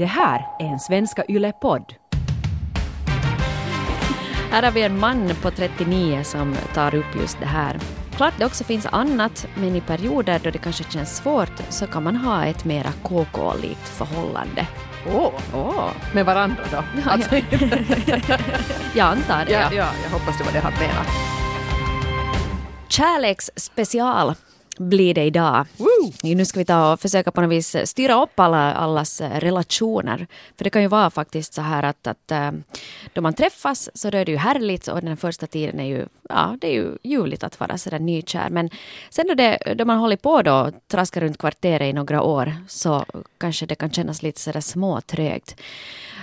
Det här är en Svenska Yle-podd. Här har vi en man på 39 som tar upp just det här. Klart det också finns annat, men i perioder då det kanske känns svårt så kan man ha ett mera KK-likt förhållande. Åh, Åh, med varandra då? Ja, Alltså, jag antar det. ja, Ja. ja, jag hoppas det var det han menade. Kärleksspecial blir det idag. Woo! Nu ska vi ta och försöka på något vis styra upp alla, allas relationer. För det kan ju vara faktiskt så här att, att eh, då man träffas så då är det ju härligt och den första tiden är ju, ja, det är ju ljuvligt att vara sådär nykär. Men sen då, det, då man håller på då traskar runt kvarteret i några år så kanske det kan kännas lite sådär småtrögt.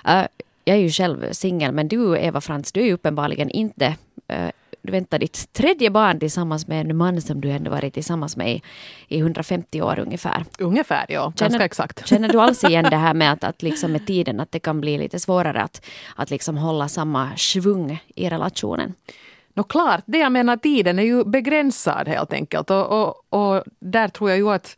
Eh, jag är ju själv singel men du Eva Frans, du är ju uppenbarligen inte eh, du väntar ditt tredje barn tillsammans med en man som du ändå varit tillsammans med i, i 150 år ungefär. Ungefär ja, ganska exakt. Känner du alls igen det här med att, att liksom med tiden att det kan bli lite svårare att, att liksom hålla samma svung i relationen? Nå klart, det jag menar tiden är ju begränsad helt enkelt och, och, och där tror jag ju att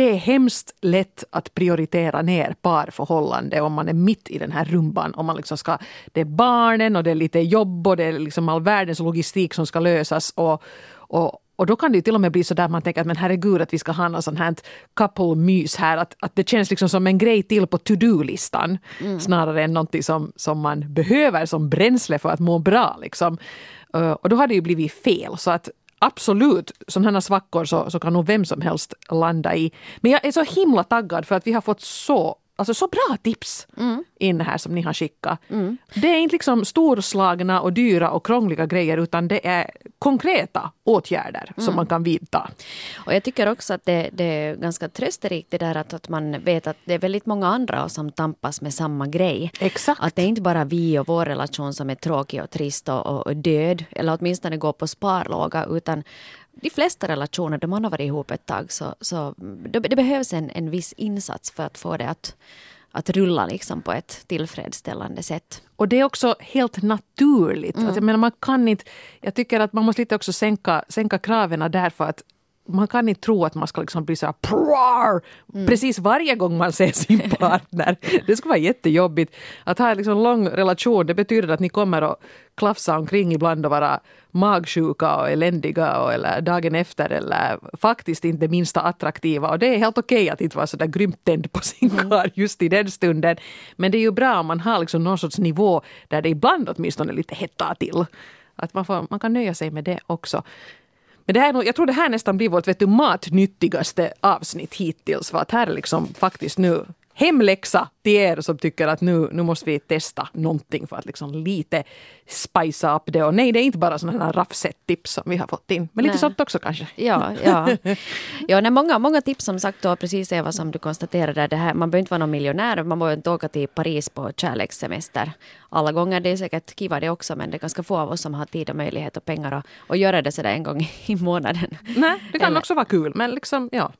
det är hemskt lätt att prioritera ner parförhållande om man är mitt i den här rumban. Om man liksom ska, det är barnen och det är lite jobb och det är liksom all världens logistik som ska lösas. Och, och, och då kan det till och med bli så där man tänker att men herregud att vi ska ha något sånt här couple-mys här. Att, att det känns liksom som en grej till på to-do-listan. Snarare än någonting som, som man behöver som bränsle för att må bra. Liksom. Uh, och då har det ju blivit fel. Så att absolut, sådana här svackor så, så kan nog vem som helst landa i. Men jag är så himla taggad för att vi har fått så Alltså så bra tips in här som ni har skickat. Det är inte liksom storslagna och dyra och krångliga grejer utan det är konkreta åtgärder som man kan vidta. Och jag tycker också att det, det är ganska trösterikt det där att, att man vet att det är väldigt många andra som tampas med samma grej. Exakt. Att det är inte bara vi och vår relation som är tråkig och trist och, och död, eller åtminstone går på sparlåga, utan de flesta relationer, då man har varit ihop ett tag, så, så det, det behövs en, en viss insats för att få det att, att rulla liksom på ett tillfredsställande sätt. Och det är också helt naturligt. Alltså, jag, menar, man kan inte, jag tycker att man måste lite också sänka, sänka kraven därför att man kan inte tro att man ska liksom bli så här prar, precis varje gång man ser sin partner. Det skulle vara jättejobbigt. Att ha en liksom lång relation, det betyder att ni kommer att klafsa omkring ibland och vara magsjuka och eländiga och, eller dagen efter eller faktiskt inte minsta attraktiva. Och det är helt okej att inte vara så där grymt tänd på sin karl just i den stunden. Men det är ju bra om man har liksom någon sorts nivå där det ibland åtminstone lite hettar till. Att man, får, man kan nöja sig med det också. Men det här, nog- jag tror det här nästan blir vårt vet du, matnyttigaste avsnitt hittills. För att här är liksom faktiskt nu hemläxa till er som tycker att nu, nu måste vi testa någonting för att liksom lite spicea upp det. Och nej, det är inte bara sådana här raffset-tips som vi har fått in. Men lite Nej. sånt också kanske. Ja, ja. ja nej, många, många tips som sagt då, precis Eva som du konstaterade. Det här, man behöver inte vara någon miljonär, man behöver inte åka till Paris på kärlekssemester alla gånger. Det är säkert kiva det också, men det är ganska få av oss som har tid och möjlighet och pengar att, att göra det sådär en gång i månaden. Nej, det kan Eller- också vara kul. Men liksom, ja,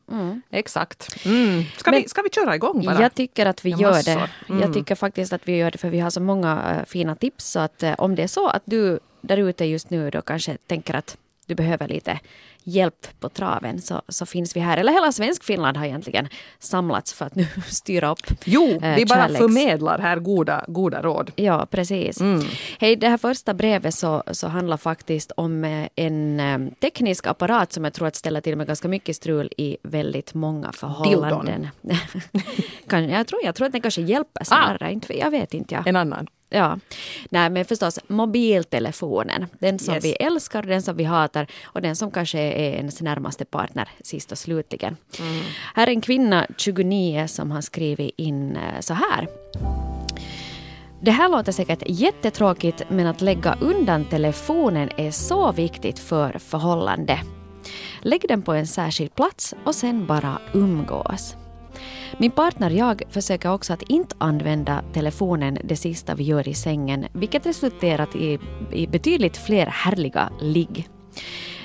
exakt. Mm. Ska, Men- vi, ska vi köra igång bara? Jag tycker att vi Ja, gör det. Mm. Jag tycker faktiskt att vi gör det för vi har så många eh, fina tips. Så att eh, om det är så att du där ute just nu då kanske tänker att du behöver lite hjälp på traven så, så finns vi här. Eller hela svensk Finland har egentligen samlats för att nu styra upp Jo, eh, vi bara kärleks- förmedlar här goda, goda råd. Ja, precis. Mm. Hej, det här första brevet så, så handlar faktiskt om eh, en eh, teknisk apparat som jag tror att ställer till med ganska mycket strul i väldigt många förhållanden. jag, tror, jag tror att den kanske hjälper snarare. Inte, jag vet inte. Ja. En annan. Ja. Nej, men förstås mobiltelefonen. Den som Yes. vi älskar, den som vi hatar och den som kanske är ens närmaste partner sist och slutligen. Här är en kvinna, 29, som har skrivit in eh, så här. Det här låter säkert jättetråkigt men att lägga undan telefonen är så viktigt för förhållande. Lägg den på en särskild plats och sen bara umgås. Min partner och jag försöker också att inte använda telefonen det sista vi gör i sängen, vilket resulterat i, i betydligt fler härliga ligg.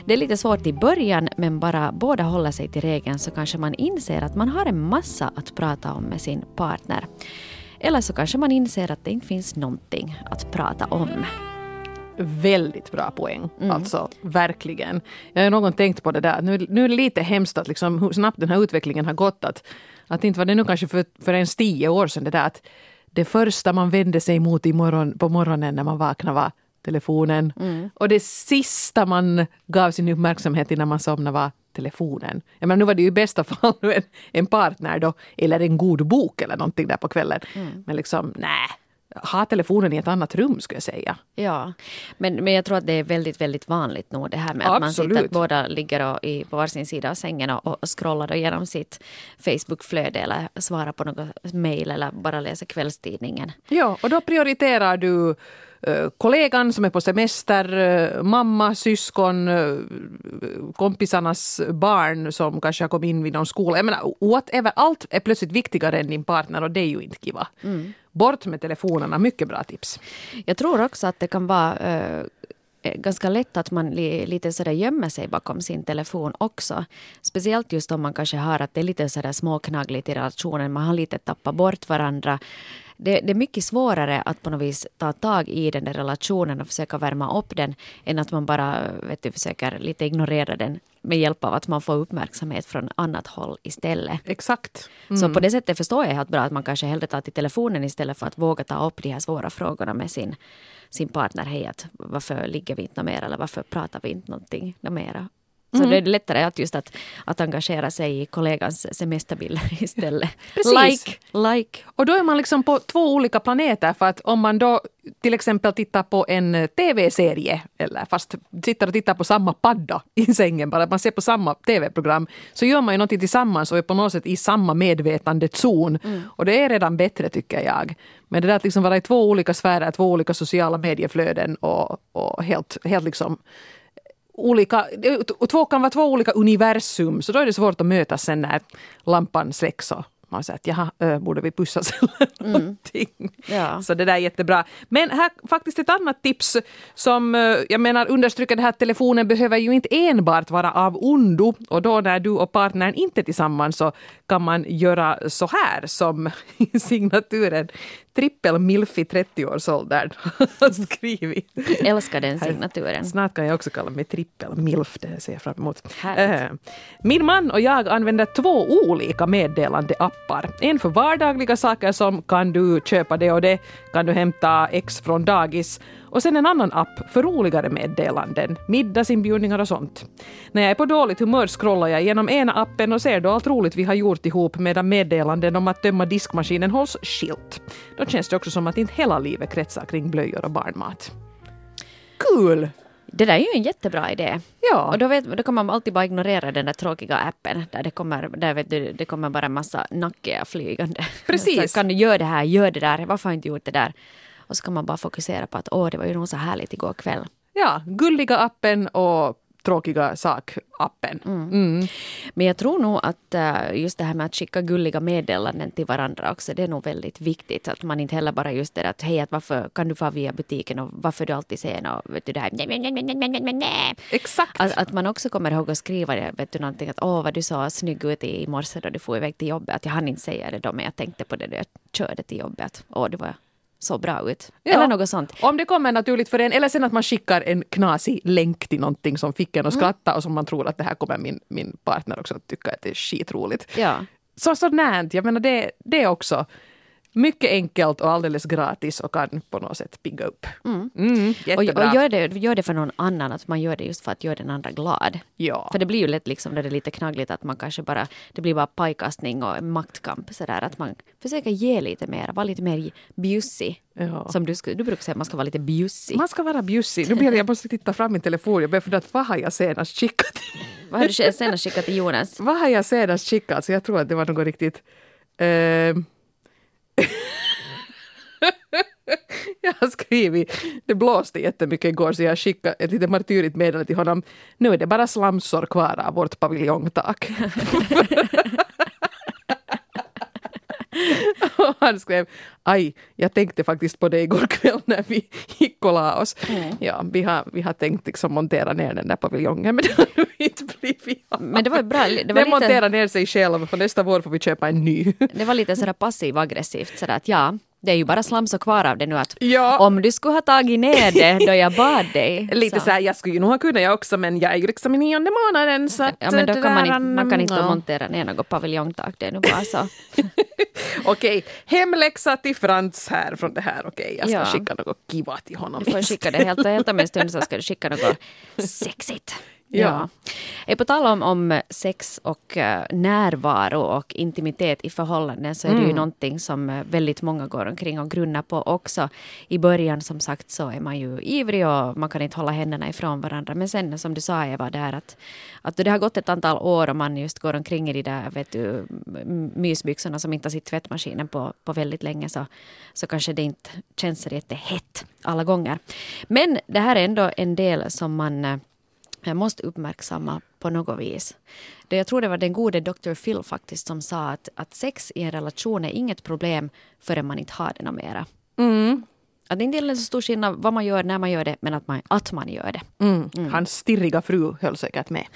Det är lite svårt i början, men bara båda håller sig till regeln så kanske man inser att man har en massa att prata om med sin partner. Eller så kanske man inser att det inte finns någonting att prata om. Väldigt bra poäng. Mm. Alltså, verkligen. Jag har någon tänkt på det där. Nu, nu är det lite hemskt att liksom, hur snabbt den här utvecklingen har gått. Att, Att inte var det nu kanske för, för ens tio år sedan det där att det första man vände sig mot i morgon, på morgonen när man vaknade var telefonen. Mm. Och det sista man gav sin uppmärksamhet när man somnade var telefonen. Jag menar, nu var det ju i bästa fall en, en partner då, eller en god bok eller någonting där på kvällen. Mm. Men liksom, nej. Ha telefonen i ett annat rum skulle jag säga. Ja, men, men jag tror att det är väldigt, väldigt vanligt nog det här med att man sitter Absolut. att båda ligger och, i, på varsin sida av sängen och, och scrollar då genom sitt Facebook-flöde eller svarar på något mejl eller bara läser kvällstidningen. Ja, och då prioriterar du kollegan som är på semester, mamma, syskon, kompisarnas barn som kanske har kommit in vid någon skola. Jag menar, whatever, allt är plötsligt viktigare än din partner och det är ju inte kiva. Bort med telefonerna, mycket bra tips. Jag tror också att det kan vara eh, ganska lätt att man li, lite sådär gömmer sig bakom sin telefon också. Speciellt just om man kanske har att det är lite sådär småknaggligt i relationen. Man har lite tappat bort varandra. Det, det är mycket svårare att på något vis ta tag i den där relationen och försöka värma upp den än att man bara vet du, försöker lite ignorera den med hjälp av att man får uppmärksamhet från annat håll istället. Exakt. Så på det sättet förstår jag helt bra att man kanske hellre tar till telefonen istället för att våga ta upp de här svåra frågorna med sin, sin partner. Hej, att varför ligger vi inte mer eller varför pratar vi inte någonting mera? Så det är lättare att just att, att engagera sig i kollegans semesterbilder istället. Precis. Like, like. Och då är man liksom på två olika planeter för att om man då till exempel tittar på en eh, tv-serie eller fast sitter och tittar på samma padda i sängen, bara att man ser på samma tv-program, så gör man ju någonting tillsammans och är på något sätt i samma medvetandezon. Och det är redan bättre tycker jag. Men det där att liksom vara i två olika sfärer, två olika sociala medieflöden och, och helt, helt liksom olika, två kan vara två olika universum, så då är det svårt att mötas sen när lampan släcks och man säger att jaha, ö, borde vi pussas eller någonting. Ja. Så det där är jättebra. Men här faktiskt ett annat tips som jag menar understryker det här att telefonen behöver ju inte enbart vara av ondo och då när du och partnern inte är tillsammans så kan man göra så här som signaturen trippel-milf i 30-årsåldern har skrivit. Älskar den signaturen. Snart kan jag också kalla mig trippel-milf, det ser jag fram emot. Eh, Min man och jag använder två olika meddelande-appar. En för vardagliga saker som kan du köpa det och det, kan du hämta X från dagis och sen en annan app för roligare meddelanden, middagsinbjudningar och sånt. När jag är på dåligt humör scrollar jag genom ena appen och ser då allt roligt vi har gjort ihop medan meddelanden om att tömma diskmaskinen hålls skilt. Då känns det också som att inte hela livet kretsar kring blöjor och barnmat. Kul! Det där är ju en jättebra idé. Ja. Och då, vet, då kan man alltid bara ignorera den där tråkiga appen där det kommer, där vet du, det kommer bara en massa nackiga flygande. Precis. Så kan du göra det här, gör det där, varför har jag inte gjort det där? Och så kan man bara fokusera på att åh, det var ju nog så härligt igår kväll. Ja, gulliga appen och tråkiga sak-appen. Mm. Men jag tror nog att eh, just det här med att skicka gulliga meddelanden till varandra också, det är nog väldigt viktigt. Att man inte heller bara just det där att hej, att varför kan du få via butiken och varför du alltid sen och vet du det här. Exakt. Att, att man också kommer ihåg att skriva det, vet du någonting att åh vad du sa snygg ut i morse då du får iväg till jobbet. Att jag hann inte säga det då men jag tänkte på det då jag körde till jobbet. Åh det var så bra ut. Ja. Eller något sånt. Om det kommer naturligt för en, eller sen att man skickar en knasig länk till någonting som fick en att skratta och som man tror att det här kommer min, min partner också att tycka att det är skitroligt. Ja. Så sådant, jag menar det, det också mycket enkelt och alldeles gratis och kan på något sätt pigga upp. Mm, Och, jättebra. och gör, det, gör det för någon annan, att man gör det just för att göra den andra glad. ja. För det blir ju lätt liksom när det är lite knaggligt att man kanske bara, det blir bara pajkastning och maktkamp sådär att man försöker ge lite mer, vara lite mer bjussig. Ja. Som du, du brukar säga att man ska vara lite bjussig. Man ska vara bjussig. Nu blir jag, jag måste titta fram min telefon. Jag börjar fundera, vad har jag senast skickat? Vad har du senast skickat till Jonas? vad har jag senast skickat? Så jag tror att det var något riktigt... ehm, jag har skrivit, det blåste jättemycket igår så jag skickade ett litet martyrigt meddelande till honom. Nu är det bara slamsor kvar av vårt paviljongtak. Och han skrev, aj, jag tänkte faktiskt på det igår kväll när vi gick och la oss. Ja, vi har, vi har tänkt liksom montera ner den där paviljongen men det har nu inte blivit av. Men det var ju bra, det var Den lite, monterar ner sig själv och nästa vår får vi köpa en ny. det var lite sådär passiv aggressivt sådär att ja, Det är ju bara slamsor kvar av det nu att Ja. om du skulle ha tagit ner det då jag bad dig. Lite så här, jag skulle ju nog ha kunnat jag också men jag är ju liksom i nionde månaden så att Ja men då det kan man inte, man kan inte ja. montera ner något paviljongtak, det är nu bara så. Okej, hemläxa till Frans här från det här. Okej, jag ska Ja. skicka något kiva till honom. Du får skicka det helt, helt om en stund så ska du skicka något sexigt. Ja. Ja. På tal om, om sex och eh, närvaro och intimitet i förhållanden så är det ju någonting som eh, väldigt många går omkring och grunnar på också. I början som sagt så är man ju ivrig och man kan inte hålla händerna ifrån varandra. Men sen som du sa Eva där att, att det har gått ett antal år och man just går omkring i de där vet du, mysbyxorna som inte har sitt tvättmaskinen på, på väldigt länge så, så kanske det inte känns jättehett alla gånger. Men det här är ändå en del som man eh, jag måste uppmärksamma på något vis. Det jag tror det var den gode Dr. Phil faktiskt som sa att, att sex i en relation är inget problem förrän man inte har det något mera. Mm, Att det inte är så stor skillnad vad man gör, när man gör det, men att man, att man gör det. mm. Hans stirriga fru höll säkert med.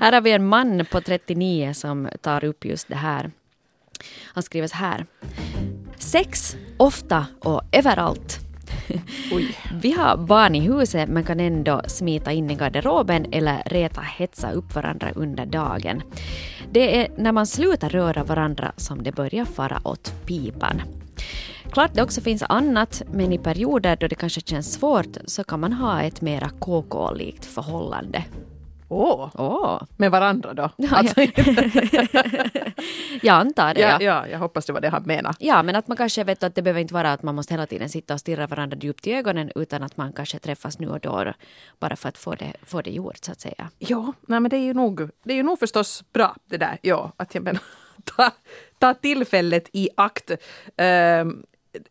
Här har vi en man på 39 som tar upp just det här. Han skriver så här. Sex, ofta och överallt. Vi har barn i huset men kan ändå smita in i garderoben eller reta hetsa upp varandra under dagen. Det är när man slutar röra varandra som det börjar fara åt pipan. Klart det också finns annat, men i perioder då det kanske känns svårt så kan man ha ett mera KK-likt förhållande. Åh, Åh, med varandra då? Ja, Alltså, jag antar det. ja, Ja. ja, jag hoppas det var det han menade. Ja, men att man kanske vet att det behöver inte vara att man måste hela tiden sitta och stirra varandra djupt i ögonen utan att man kanske träffas nu och då bara för att få det, få det gjort så att säga. Ja, nej, men det är ju nog, det är ju nog förstås bra det där. Ja, att jag menar, ta, ta tillfället i akt. Ehm,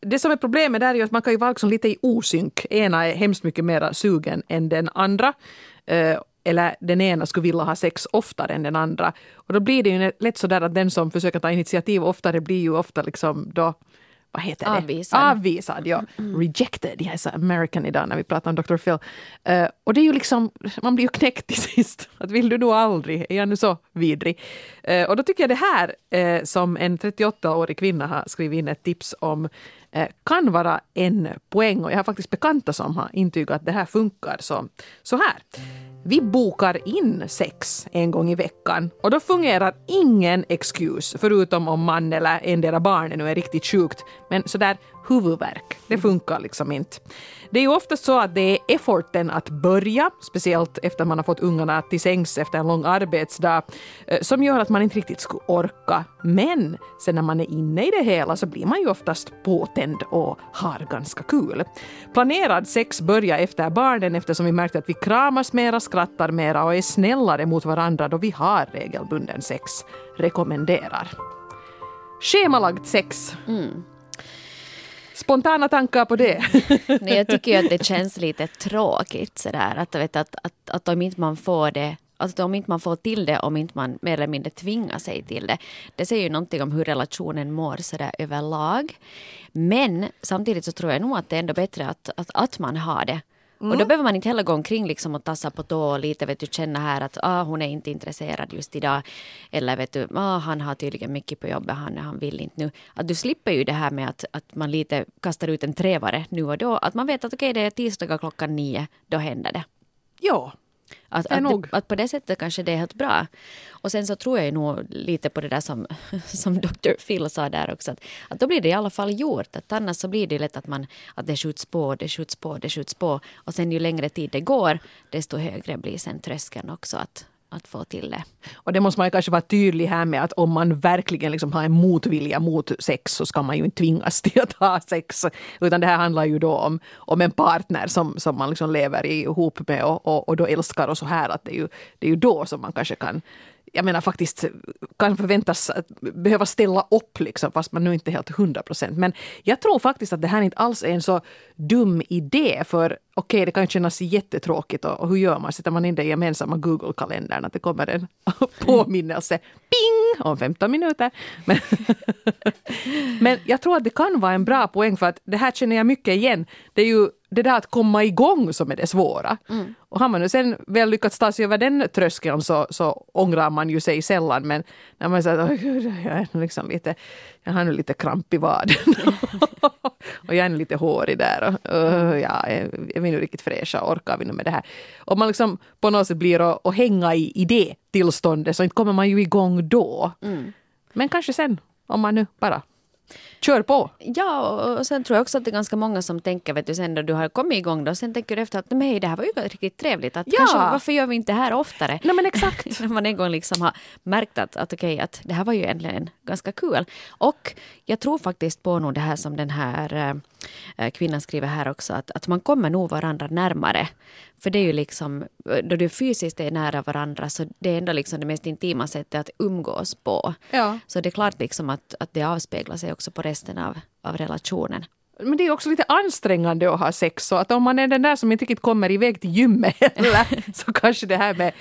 det som är problemet där är ju att man kan ju vara liksom lite i osynk. Ena är hemskt mycket mer sugen än den andra. Eller den ena skulle vilja ha sex oftare än den andra. Och då blir det ju lätt så där att den som försöker ta initiativ oftare blir ju ofta liksom då vad heter det? Avvisad. Avvisad, ja. Rejected. Jag är så American idag när vi pratar om Dr. Phil. Eh, och det är ju liksom, man blir ju knäckt till sist. Att vill du nog aldrig, är jag nu så vidrig? Eh, och då tycker jag det här eh, som en 38-årig kvinna har skrivit in ett tips om Eh, kan vara en poäng. Och jag har faktiskt bekanta som har intygat att det här funkar. Så, så här. Vi bokar in sex en gång i veckan och då fungerar ingen excuse förutom om man eller endera barnet nu är riktigt sjukt. Men sådär huvudvärk, det funkar liksom inte. Det är ju oftast så att det är efforten att börja, speciellt efter man har fått ungarna till sängs efter en lång arbetsdag, eh, som gör att man inte riktigt skulle orka. Men sen när man är inne i det hela så blir man ju oftast påtänd och har ganska kul. Planerad sex börjar efter barnen eftersom vi märkte att vi kramas mera, skrattar mera och är snällare mot varandra då vi har regelbunden sex. Rekommenderar. Schemalagt sex. Mm. Spontana tankar på det? Nej, jag tycker ju att det känns lite tråkigt sådär att, vet, att, att, att om inte man får det Alltså om inte man får till det, om inte man mer eller mindre tvingar sig till det. Det säger ju någonting om hur relationen mår sådär överlag. Men samtidigt så tror jag nog att det är ändå bättre att, att, att man har det. Och då behöver man inte heller gå omkring liksom och tassa på tå och lite vet du, känna här att ah, hon är inte intresserad just idag. Eller vet du, ah, han har tydligen mycket på jobbet, han, han vill inte nu. Att du slipper ju det här med att, att man lite kastar ut en trevare nu och då. Att man vet att okej, det är tisdagar klockan nio, då händer det. ja. Att, att, det, att på det sättet kanske det är helt bra. Och sen så tror jag ju nog lite på det där som, som Dr. Phil sa där också. Att, att då blir det i alla fall gjort. Att annars så blir det lätt att, man, att det skjuts på, det skjuts på, det skjuts på. Och sen ju längre tid det går, desto högre blir sen tröskeln också att, att få till det. Och det måste man kanske vara tydlig här med att om man verkligen liksom har en motvilja mot sex så ska man ju inte tvingas till att ha sex. Utan det här handlar ju då om, om en partner som, som man liksom lever ihop med och, och, och då älskar och så här. Att det, är ju, det är ju då som man kanske kan jag menar faktiskt kan förväntas att behöva ställa upp liksom, fast man nu inte är helt hundra procent. Men jag tror faktiskt att det här inte alls är en så dum idé. För okej, det kan kännas jättetråkigt och, och hur gör man? Sätter man in det i gemensamma Google-kalendern att det kommer en påminnelse ping om 15 minuter. Men, men jag tror att det kan vara en bra poäng för att det här känner jag mycket igen. Det är ju det där att komma igång som är det svåra. Mm. Och har man nu sen väl lyckats ta sig över den tröskeln så, så ångrar man ju sig sällan. Men när man säger att jag, är liksom lite, jag har nu lite kramp i vaden. och jag är lite hårig där. Och, och ja, är, vi nu riktigt fräscha? Orkar vi nu med det här? Och man liksom på något sätt blir att, att hänga i, i det tillståndet så inte kommer man ju igång då. Mm. Men kanske sen, om man nu bara kör på. Ja, och sen tror jag också att det är ganska många som tänker, vet du, sen när du har kommit igång då, sen tänker du efter att nej, det här var ju riktigt trevligt. Att Ja. kanske, varför gör vi inte det här oftare? Nej men exakt. när man en gång liksom har märkt att, att okej, att det här var ju egentligen ganska kul. Och jag tror faktiskt på nog det här som den här eh, kvinnan skriver här också, att, att man kommer nog varandra närmare. För det är ju liksom, då du fysiskt är nära varandra så det är ändå liksom det mest intima sättet att umgås på. Ja. Så det är klart liksom att, att det avspeglar sig också på resten av, av relationen. Men det är också lite ansträngande att ha sex så att om man är den där som inte riktigt kommer iväg till gymmet heller så kanske det här med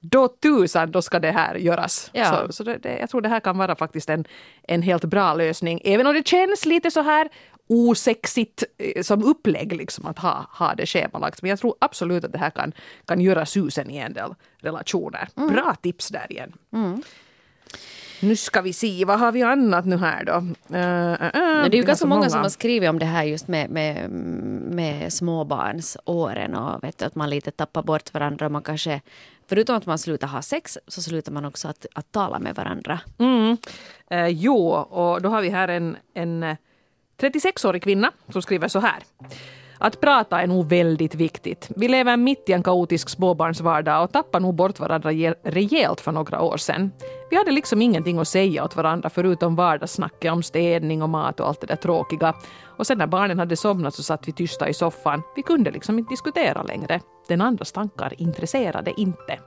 då tusan, då ska det här göras. Ja. Så, så det, det, jag tror det här kan vara faktiskt en, en helt bra lösning. Även om det känns lite så här osexigt eh, som upplägg liksom att ha, ha det schemalagt. Men jag tror absolut att det här kan, kan göra susen i en del relationer. Bra tips där igen. Nu ska vi se, vad har vi annat nu här då? Uh, uh, uh, Men det är ju ganska så många, som har skrivit om det här just med, med, med småbarnsåren och vet du, att man lite tappar bort varandra. Och man kanske, förutom att man slutar ha sex så slutar man också att, att tala med varandra. Mm. Eh, jo, och då har vi här en, en 36-årig kvinna som skriver så här. Att prata är nog väldigt viktigt. Vi lever mitt i en kaotisk småbarnsvardag och tappar nog bort varandra rejält för några år sedan. Vi hade liksom ingenting att säga åt varandra förutom vardagssnacket om städning och mat och allt det där tråkiga. Och sen när barnen hade somnat så satt vi tysta i soffan. Vi kunde liksom inte diskutera längre. Den andras tankar intresserade inte.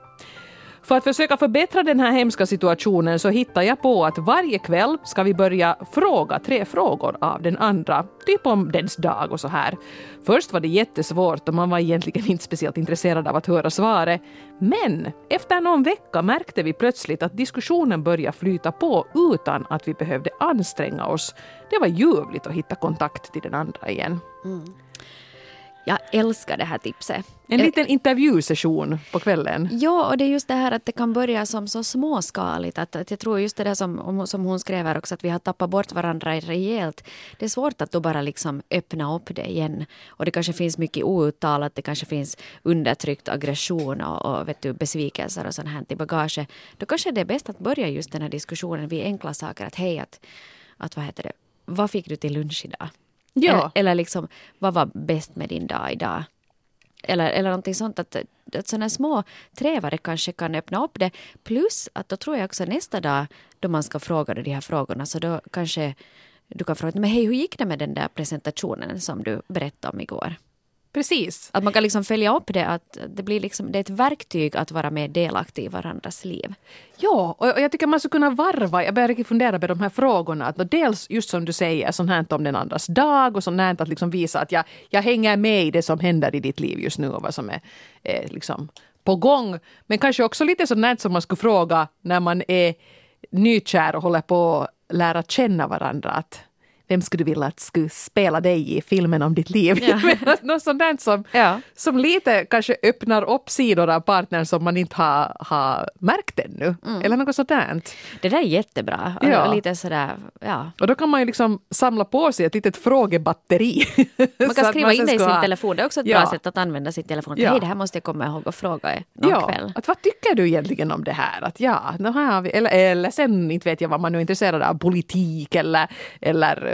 För att försöka förbättra den här hemska situationen så hittar jag på att varje kväll ska vi börja fråga tre frågor av den andra, typ om dens dag och så här. Först var det jättesvårt och man var egentligen inte speciellt intresserad av att höra svaret. Men efter någon vecka märkte vi plötsligt att diskussionen började flyta på utan att vi behövde anstränga oss. Det var ljuvligt att hitta kontakt till den andra igen. Mm. Jag älskar det här tipset. En liten intervjusession på kvällen. Ja, och det är just det här att det kan börja som så småskaligt. Att, att jag tror just det där som, om- som hon skrev här också, att vi har tappat bort varandra rejält. Det är svårt att då bara liksom öppna upp det igen. Och det kanske finns mycket outtalat, det kanske finns undertryckt aggression och, och vet du, besvikelser och sånt här i bagage. Då kanske det är bäst att börja just den här diskussionen vid enkla saker. Att hej, att, att vad heter det, vad fick du till lunch idag? Ja. Eller, eller liksom, vad var bäst med din dag idag? Eller, eller någonting sånt. Att, att sådana små trevare kanske kan öppna upp det. Plus att då tror jag också nästa dag då man ska fråga de här frågorna så då kanske du kan fråga men hej hur gick det med den där presentationen som du berättade om igår? Precis. Att man kan liksom följa upp det, att det blir liksom, det är ett verktyg att vara mer delaktig i varandras liv. Ja, och jag tycker man skulle kunna varva. Jag börjar riktigt fundera på de här frågorna. Att dels just som du säger, sånt här om den andras dag och sånt här att liksom visa att jag, jag hänger med i det som händer i ditt liv just nu och vad som är, är liksom på gång. Men kanske också lite sånt här som man skulle fråga när man är nykär och håller på att lära känna varandra. Att vem skulle du vilja att skulle spela dig i filmen om ditt liv? Ja. Något sånt där som, Ja. som lite kanske öppnar upp sidor av partnern som man inte har, har märkt ännu. Eller något sånt där. Det där är jättebra. Och- Ja. Lite sådär, ja. Och då kan man ju liksom samla på sig ett litet frågebatteri. Man kan skriva in sen det i sin ha- telefon. Det är också ett bra sätt att använda sin telefon. Hej, det här måste jag komma ihåg och fråga någon Ja, kväll. att vad tycker du egentligen om det här? Att ja, nu har vi, eller, eller sen inte vet jag vad man nu är intresserad av, politik eller, eller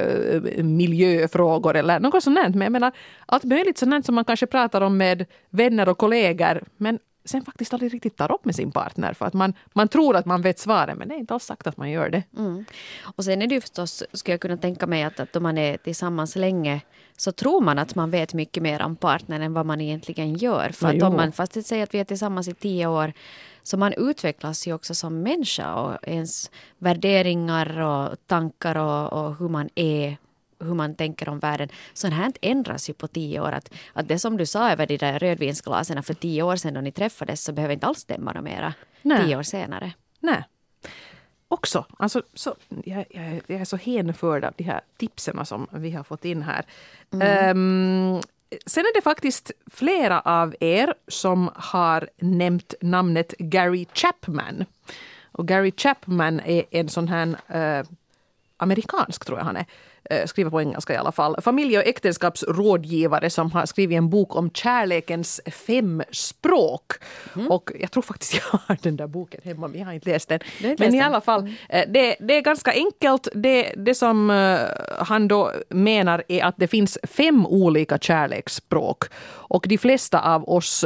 miljöfrågor eller något sånt. Men jag menar, allt möjligt sånt som man kanske pratar om med vänner och kollegor men sen faktiskt aldrig riktigt tar upp med sin partner för att man, man tror att man vet svaren men det är inte alls sagt att man gör det. Mm. Och sen är det ju förstås, skulle jag kunna tänka mig att, att om man är tillsammans länge så tror man att man vet mycket mer om partnern än vad man egentligen gör. För att jo. om man, fast säger att vi är tillsammans i tio år, så man utvecklas ju också som människa och ens värderingar och tankar och, och hur man är hur man tänker om världen. Sånt här ändras ju på tio år. Att, att det som du sa över de där rödvinsglasen för tio år sedan då ni träffades så behöver inte alls stämma något mera Nej. tio år senare. Nej. Också, alltså, så, jag, jag, jag är så hänförd av de här tipsen som vi har fått in här. Ehm, sen är det faktiskt flera av er som har nämnt namnet Gary Chapman. Och Gary Chapman är en sån här eh, amerikansk, tror jag han är, eh, skriver på engelska i alla fall, familje och äktenskapsrådgivare som har skrivit en bok om kärlekens fem språk. Mm. Och jag tror faktiskt jag har den där boken hemma, men jag har inte läst den. Men läst i den? alla fall, eh, det, det är ganska enkelt. Det, det som eh, han då menar är att det finns fem olika kärleksspråk. Och de flesta av oss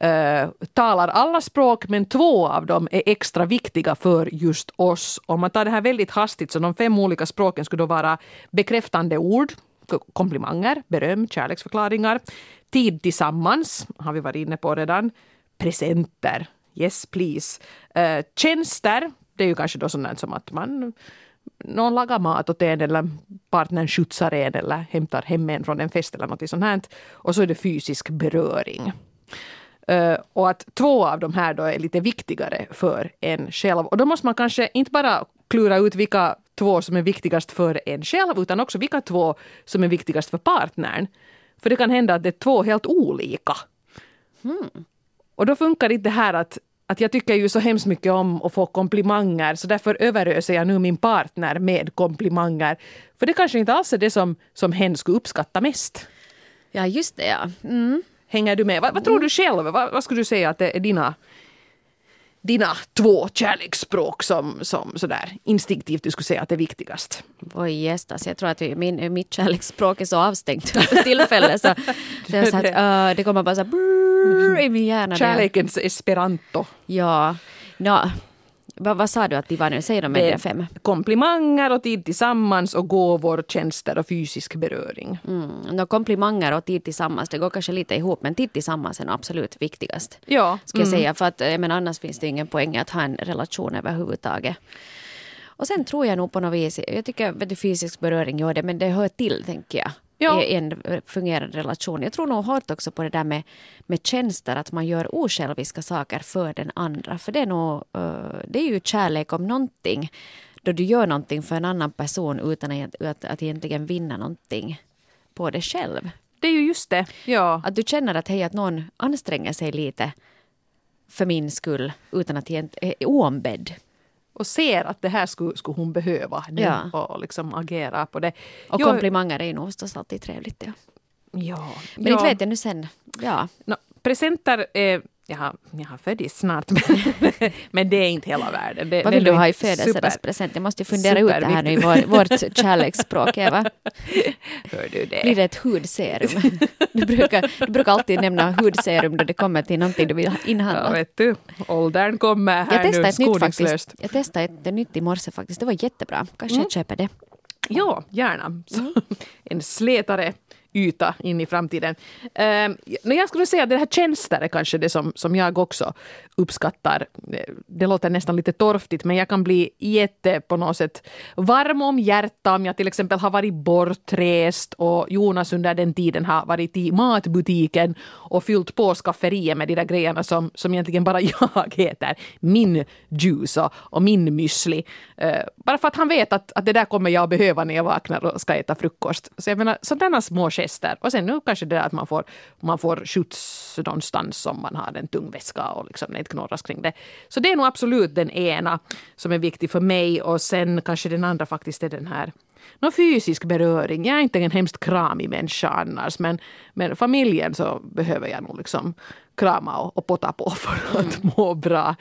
eh, talar alla språk men två av dem är extra viktiga för just oss. Om man tar det här väldigt hastigt så de fem olika språken skulle då vara bekräftande ord, komplimanger, beröm, kärleksförklaringar, tid tillsammans, har vi varit inne på redan, presenter, yes please, eh, tjänster, det är ju kanske då sånt som att man någon lagar mat åt en eller partnern skjutsar en eller hämtar hem en från en fest eller något sånt här. Och så är det fysisk beröring. Eh, och att två av de här då är lite viktigare för en själv. Och då måste man kanske inte bara klura ut vilka två som är viktigast för en själv utan också vilka två som är viktigast för partnern. För det kan hända att det är två helt olika. Och då funkar inte det här att, att jag tycker ju så hemskt mycket om att få komplimanger så därför överöser jag nu min partner med komplimanger. För det kanske inte alls är det som, som hen skulle uppskatta mest. Ja, just det ja. Mm. Hänger du med? Vad, vad tror du själv? Vad, vad skulle du säga att det är dina, dina två kärleksspråk som, som sådär instinktivt du skulle säga att är viktigast? Oj gästas, jag tror att min, mitt kärleksspråk är så avstängt för tillfället. Så det, så att, uh, det kommer bara så här, brrr, i min hjärna. det- Kärlekens esperanto. Ja. Nå, vad, vad sa du att de var nu? Säg de med Det fem. komplimanger och tid tillsammans och gåvor, tjänster och fysisk beröring. Mm. Nå, komplimanger och tid tillsammans, det går kanske lite ihop men tid tillsammans är nog absolut viktigast. Ja, Ska jag säga, för att men annars finns det ingen poäng att ha en relation överhuvudtaget. Och sen tror jag nog på något vis, jag tycker vet du, fysisk beröring gör det, men det hör till tänker jag. Ja. I en eh, fungerande relation. Jag tror nog hårt också på det där med, med tjänster, att man gör osjälviska saker för den andra. För det är nog, eh, det är ju kärlek om någonting. Då du gör någonting för en annan person utan att, att, att egentligen vinna någonting på det själv. det är ju just det. Ja. Att du känner att hej, att någon anstränger sig lite för min skull utan att egentligen är oombedd. Och ser att det här skulle, skulle hon behöva nu Ja. och liksom agera på det. Och Jo, komplimanger är ju nog förstås alltid trevligt. Ja. Ja. Men ja. inte vet jag nu sen. Ja. Nå, presenter, eh, jag har, jag har födis snart men, men det är inte hela världen. Det, Vad vill du ha i födelsedagspresent? Jag måste fundera ut det här nu i vår, vårt kärleksspråk. Eva. Hör du det? Blir det ett hudserum? Du brukar, du brukar alltid nämna hudserum då det kommer till någonting du vill Ja, inhandla. vet du, åldern kommer här Jag nu ett nytt faktiskt. Jag testade ett nytt i morse faktiskt. Det var jättebra. Kanske Mm. jag köper det. Ja, gärna. Mm. en slätare yta in i framtiden. Um, jag skulle säga att det här tjänster är kanske det som, som jag också uppskattar. Det låter nästan lite torftigt men jag kan bli jätte på något sätt varm om hjärtat om jag till exempel har varit bortrest och Jonas under den tiden har varit i matbutiken och fyllt på skafferiet med de där grejerna som, som egentligen bara jag äter. Min juice och, och min müsli. Eh, bara för att han vet att, att det där kommer jag behöva när jag vaknar och ska äta frukost. Så jag menar, sådana små gester. Och sen nu kanske det där att man får, man får skjuts någonstans om man har en tung väska och liksom inte knorras kring det. Så det är nog absolut den ena som är viktig för mig och sen kanske den andra faktiskt är den här Nå, fysisk beröring. Jag är inte en hemskt kramig människa annars men, men familjen så behöver jag nog liksom krama och, och potta på för att må bra.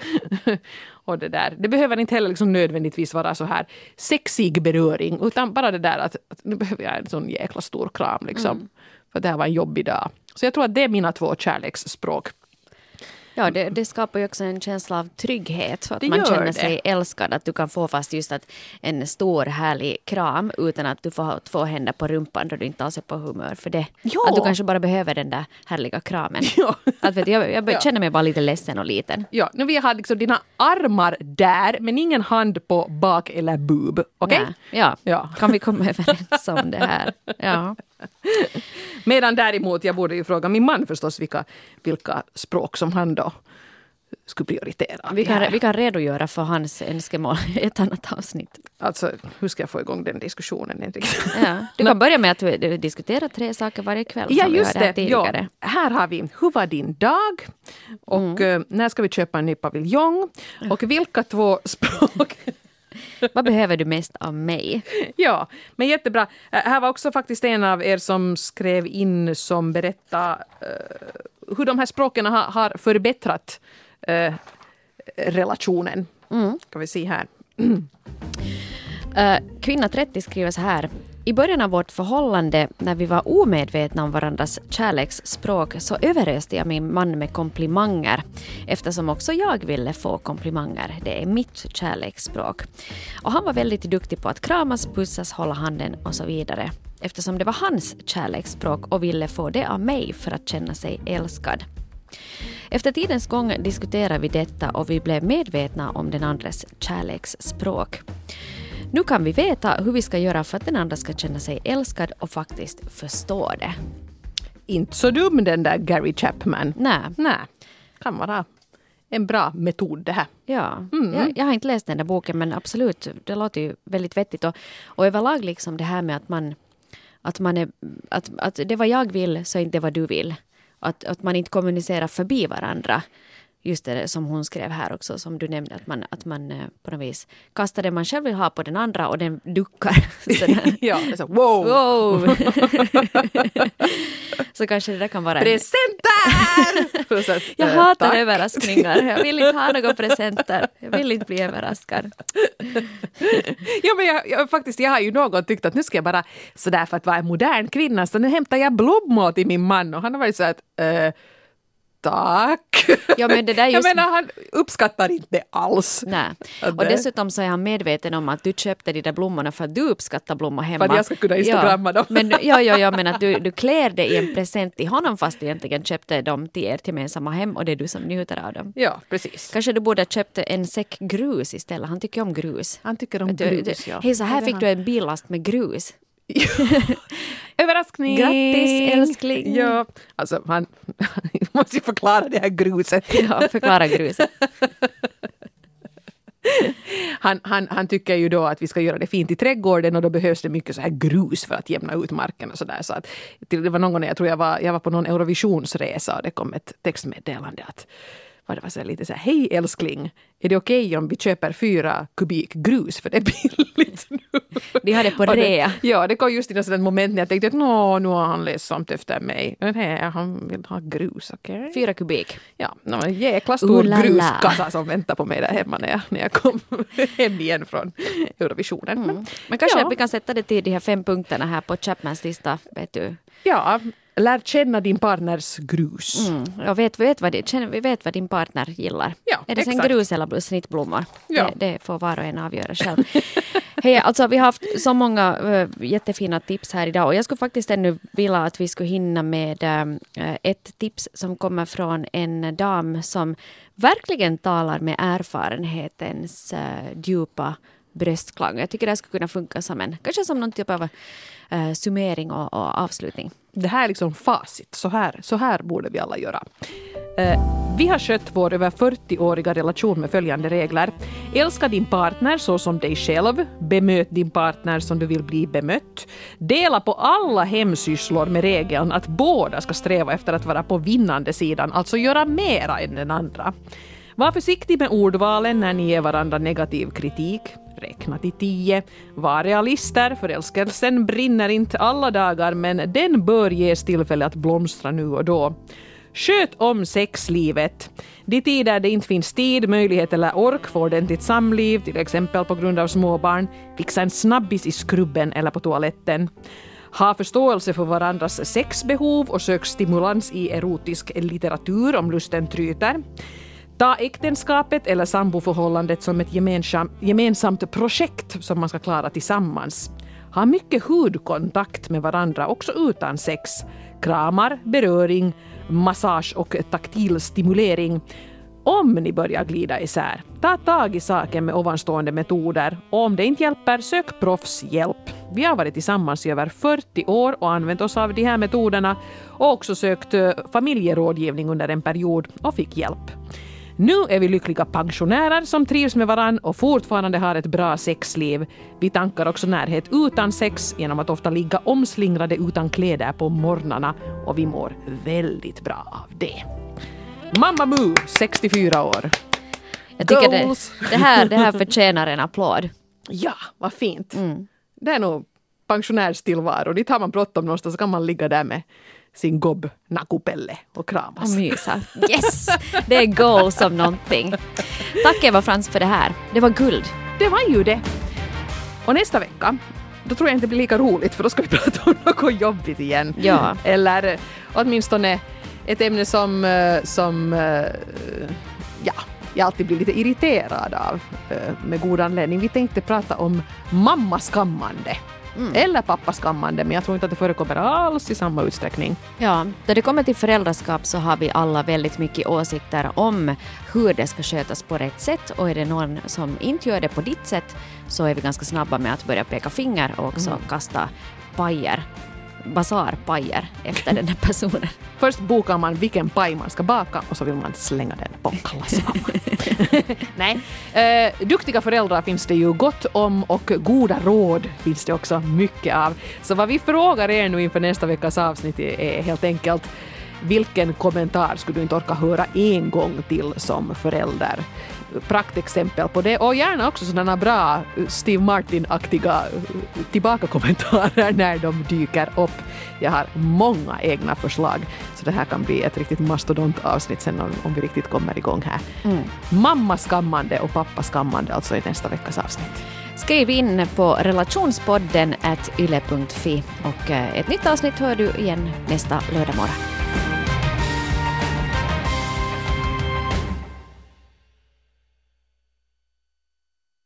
och det, där. det behöver inte heller liksom nödvändigtvis vara så här sexig beröring utan bara det där att, att nu behöver jag en sån jäkla stor kram liksom. För det här var en jobbig dag. Så jag tror att det är mina två kärleksspråk. Ja, det, det skapar ju också en känsla av trygghet. För att Det man känner det. sig älskad. Att du kan få fast just att en stor härlig kram utan att du får två händer på rumpan då du inte alls är på humör för det. Ja. Att du kanske bara behöver den där härliga kramen. Att vet, jag jag Ja. känner mig bara lite ledsen och liten. Ja, nu vill jag ha liksom dina armar där men ingen hand på bak eller boob. Okej? Ja. Ja. Ja. kan vi komma överens om det här? Ja. Medan däremot, jag borde ju fråga min man förstås vilka, vilka språk som han då skulle prioritera. Vi kan, vi kan redogöra för hans önskemål i ett annat avsnitt. Alltså, hur ska jag få igång den diskussionen? Ja. Du kan börja med att du- du diskuterar tre saker varje kväll. Ja, just det. Ja. Här har vi Hur var din dag? Och Mm. eh, när ska vi köpa en ny paviljong? Och vilka två språk Vad behöver du mest av mig? Ja, men jättebra. Här var också faktiskt en av er som skrev in som berättade eh, hur de här språken har, har förbättrat eh, relationen. Ska vi se här. Uh, kvinna 30 skriver så här. I början av vårt förhållande, när vi var omedvetna om varandras kärleksspråk, så överöste jag min man med komplimanger, eftersom också jag ville få komplimanger. Det är mitt kärleksspråk. Och han var väldigt duktig på att kramas, pussas, hålla handen och så vidare, eftersom det var hans kärleksspråk och ville få det av mig för att känna sig älskad. Efter tidens gång diskuterade vi detta och vi blev medvetna om den andres kärleksspråk. Nu kan vi veta hur vi ska göra för att den andra ska känna sig älskad och faktiskt förstå det. Inte så dum den där Gary Chapman. Nej, Nej, kan vara en bra metod det här. ja. Jag, jag har inte läst den där boken men absolut, det låter ju väldigt vettigt. Och, och överlag liksom det här med att man, att man är, att, att det vad jag vill så är inte vad du vill. Att, att man inte kommunicerar förbi varandra. Just det som hon skrev här också, som du nämnde, att man, att man eh, på något vis kastar det man själv vill ha på den andra och den duckar. Ja, alltså, wow! Wow! så kanske det där kan vara en... Presenter! Så Jag eh, hatar tack. överraskningar. Jag vill inte ha några presenter. Jag vill inte bli överraskad. Ja, men jag, jag, faktiskt, jag har ju någon tyckt att nu ska jag bara sådär för att vara en modern kvinna så nu hämtar jag blommor till min man och han har varit så att eh, tack. Ja, men det där Jag just- menar han uppskattar inte det alls. Nej. Och dessutom så är han medveten om att du köpte de där blommorna för att du uppskattar blommor hemma. För att jag ska kunna instagramma ja. dem. Men, ja, ja, ja, men att du, du klär det i en present till honom fast du egentligen köpte dem till ert gemensamma hem och det är du som njuter av dem. Ja, precis. Kanske du borde ha köpt en säck grus istället. Han tycker om grus. Han tycker om du, grus, det- ja. Hej, så här fick du en billast med grus. Överraskning! Grattis, älskling. Ja, alltså han måste ju förklara det här gruset. Ja, förklara gruset. Han, han, han tycker ju då att vi ska göra det fint i trädgården och då behövs det mycket så här grus för att jämna ut marken och sådär. Så att, det var någon gång jag tror jag var, jag var på någon Eurovisionsresa och det kom ett textmeddelande att vad det var så lite så här, hej älskling, är det okej om vi köper fyra kubik grus för det är billigt nu? På Och det- rea. Ja, det kom just i något sådant moment när jag tänkte att nå, nu har han ledsamt efter mig. Nej, han vill ha grus, okej? Fyra kubik. Ja, no, en jäkla stor Ooh la la. gruskassa som väntar på mig där hemma när jag, när jag kom hem igen från Eurovisionen. Men, Men kanske ja, vi kan sätta det till de här fem punkterna här på Chapmans lista. Vet du. ja, lär känna din partners grus. Mm. Jag vet, vet vad, vi vet vad din partner gillar. Ja, är det sen exakt. grus eller snittblommor? Ja. Det, det får var och en avgöra själv. Hej, alltså vi har haft så många uh, jättefina tips här idag och jag skulle faktiskt ännu vilja att vi skulle hinna med eh, ett tips som kommer från en dam som verkligen talar med erfarenhetens uh, djupa bröstklang. Jag tycker det här skulle kunna funka som en, kanske som någon typ av eh, summering och, och avslutning. Det här är liksom facit. Så här, så här borde vi alla göra. Eh, vi har skött vår över 40-åriga relation med följande regler. Älska din partner så som dig själv. Bemöt din partner som du vill bli bemött. Dela på alla hemsysslor med regeln att båda ska sträva efter att vara på vinnande sidan, alltså göra mera än den andra. Var försiktig med ordvalen när ni ger varandra negativ kritik. Räkna till tio. Var realister, förälskelsen brinner inte alla dagar men den bör ges tillfälle att blomstra nu och då. Sköt om sexlivet. De tider det inte finns tid, möjlighet eller ork för ordentligt samliv, till exempel på grund av småbarn. Fixa en snabbis i skrubben eller på toaletten. Ha förståelse för varandras sexbehov och sök stimulans i erotisk litteratur om lusten tryter. Ta äktenskapet eller samboförhållandet som ett gemensam, gemensamt projekt som man ska klara tillsammans. Ha mycket hudkontakt med varandra också utan sex. Kramar, beröring, massage och taktil stimulering. Om ni börjar glida isär, ta tag i saken med ovanstående metoder och om det inte hjälper, sök proffshjälp. Vi har varit tillsammans i över 40 år och använt oss av de här metoderna och också sökt eh, familjerådgivning under en period och fick hjälp. Nu är vi lyckliga pensionärer som trivs med varann och fortfarande har ett bra sexliv. Vi tankar också närhet utan sex genom att ofta ligga omslingrade utan kläder på morgnarna och vi mår väldigt bra av det. Mamma Mu, 64 år. Jag tycker det, det, här, det här förtjänar en applåd. Ja, vad fint. Mm. Det är nog pensionärstillvaro. Dit har man bråttom någonstans så kan man ligga där med sin gobb Nakupelle och Och kramas. mysa. Yes! Det är goal som någonting. Tack Eva Frans för det här. Det var guld. Det var ju det. Och nästa vecka, då tror jag inte det blir lika roligt för då ska vi prata om något jobbigt igen. Ja. Eller eh, åtminstone ett ämne som, eh, som eh, ja, jag alltid blir lite irriterad av med god anledning. Vi tänkte prata om mammaskammande. Eller pappaskammande, men jag tror inte att det förekommer alls i samma utsträckning. Ja, då det kommer till föräldraskap så har vi alla väldigt mycket åsikter om hur det ska skötas på rätt sätt. Och är det någon som inte gör det på ditt sätt så är vi ganska snabba med att börja peka finger och också kasta pajer, basarpajer efter den här personen. Först bokar man vilken paj man ska baka och så vill man slänga den på kalasmamman. Nej. Eh, duktiga föräldrar finns det ju gott om och goda råd finns det också mycket av. Så vad vi frågar er nu inför nästa veckas avsnitt är helt enkelt vilken kommentar skulle du inte orka höra en gång till som förälder? Praktexempel på det och gärna också sådana bra Steve Martin-aktiga tillbakakommentarer när de dyker upp. Jag har många egna förslag så det här kan bli ett riktigt mastodontavsnitt sen om, om vi riktigt kommer igång här. Mammaskammande och pappaskammande alltså i nästa veckas avsnitt. Skriv in på relationspodden at yle.fi och eh, ett nytt avsnitt hör du igen nästa lördag morgon.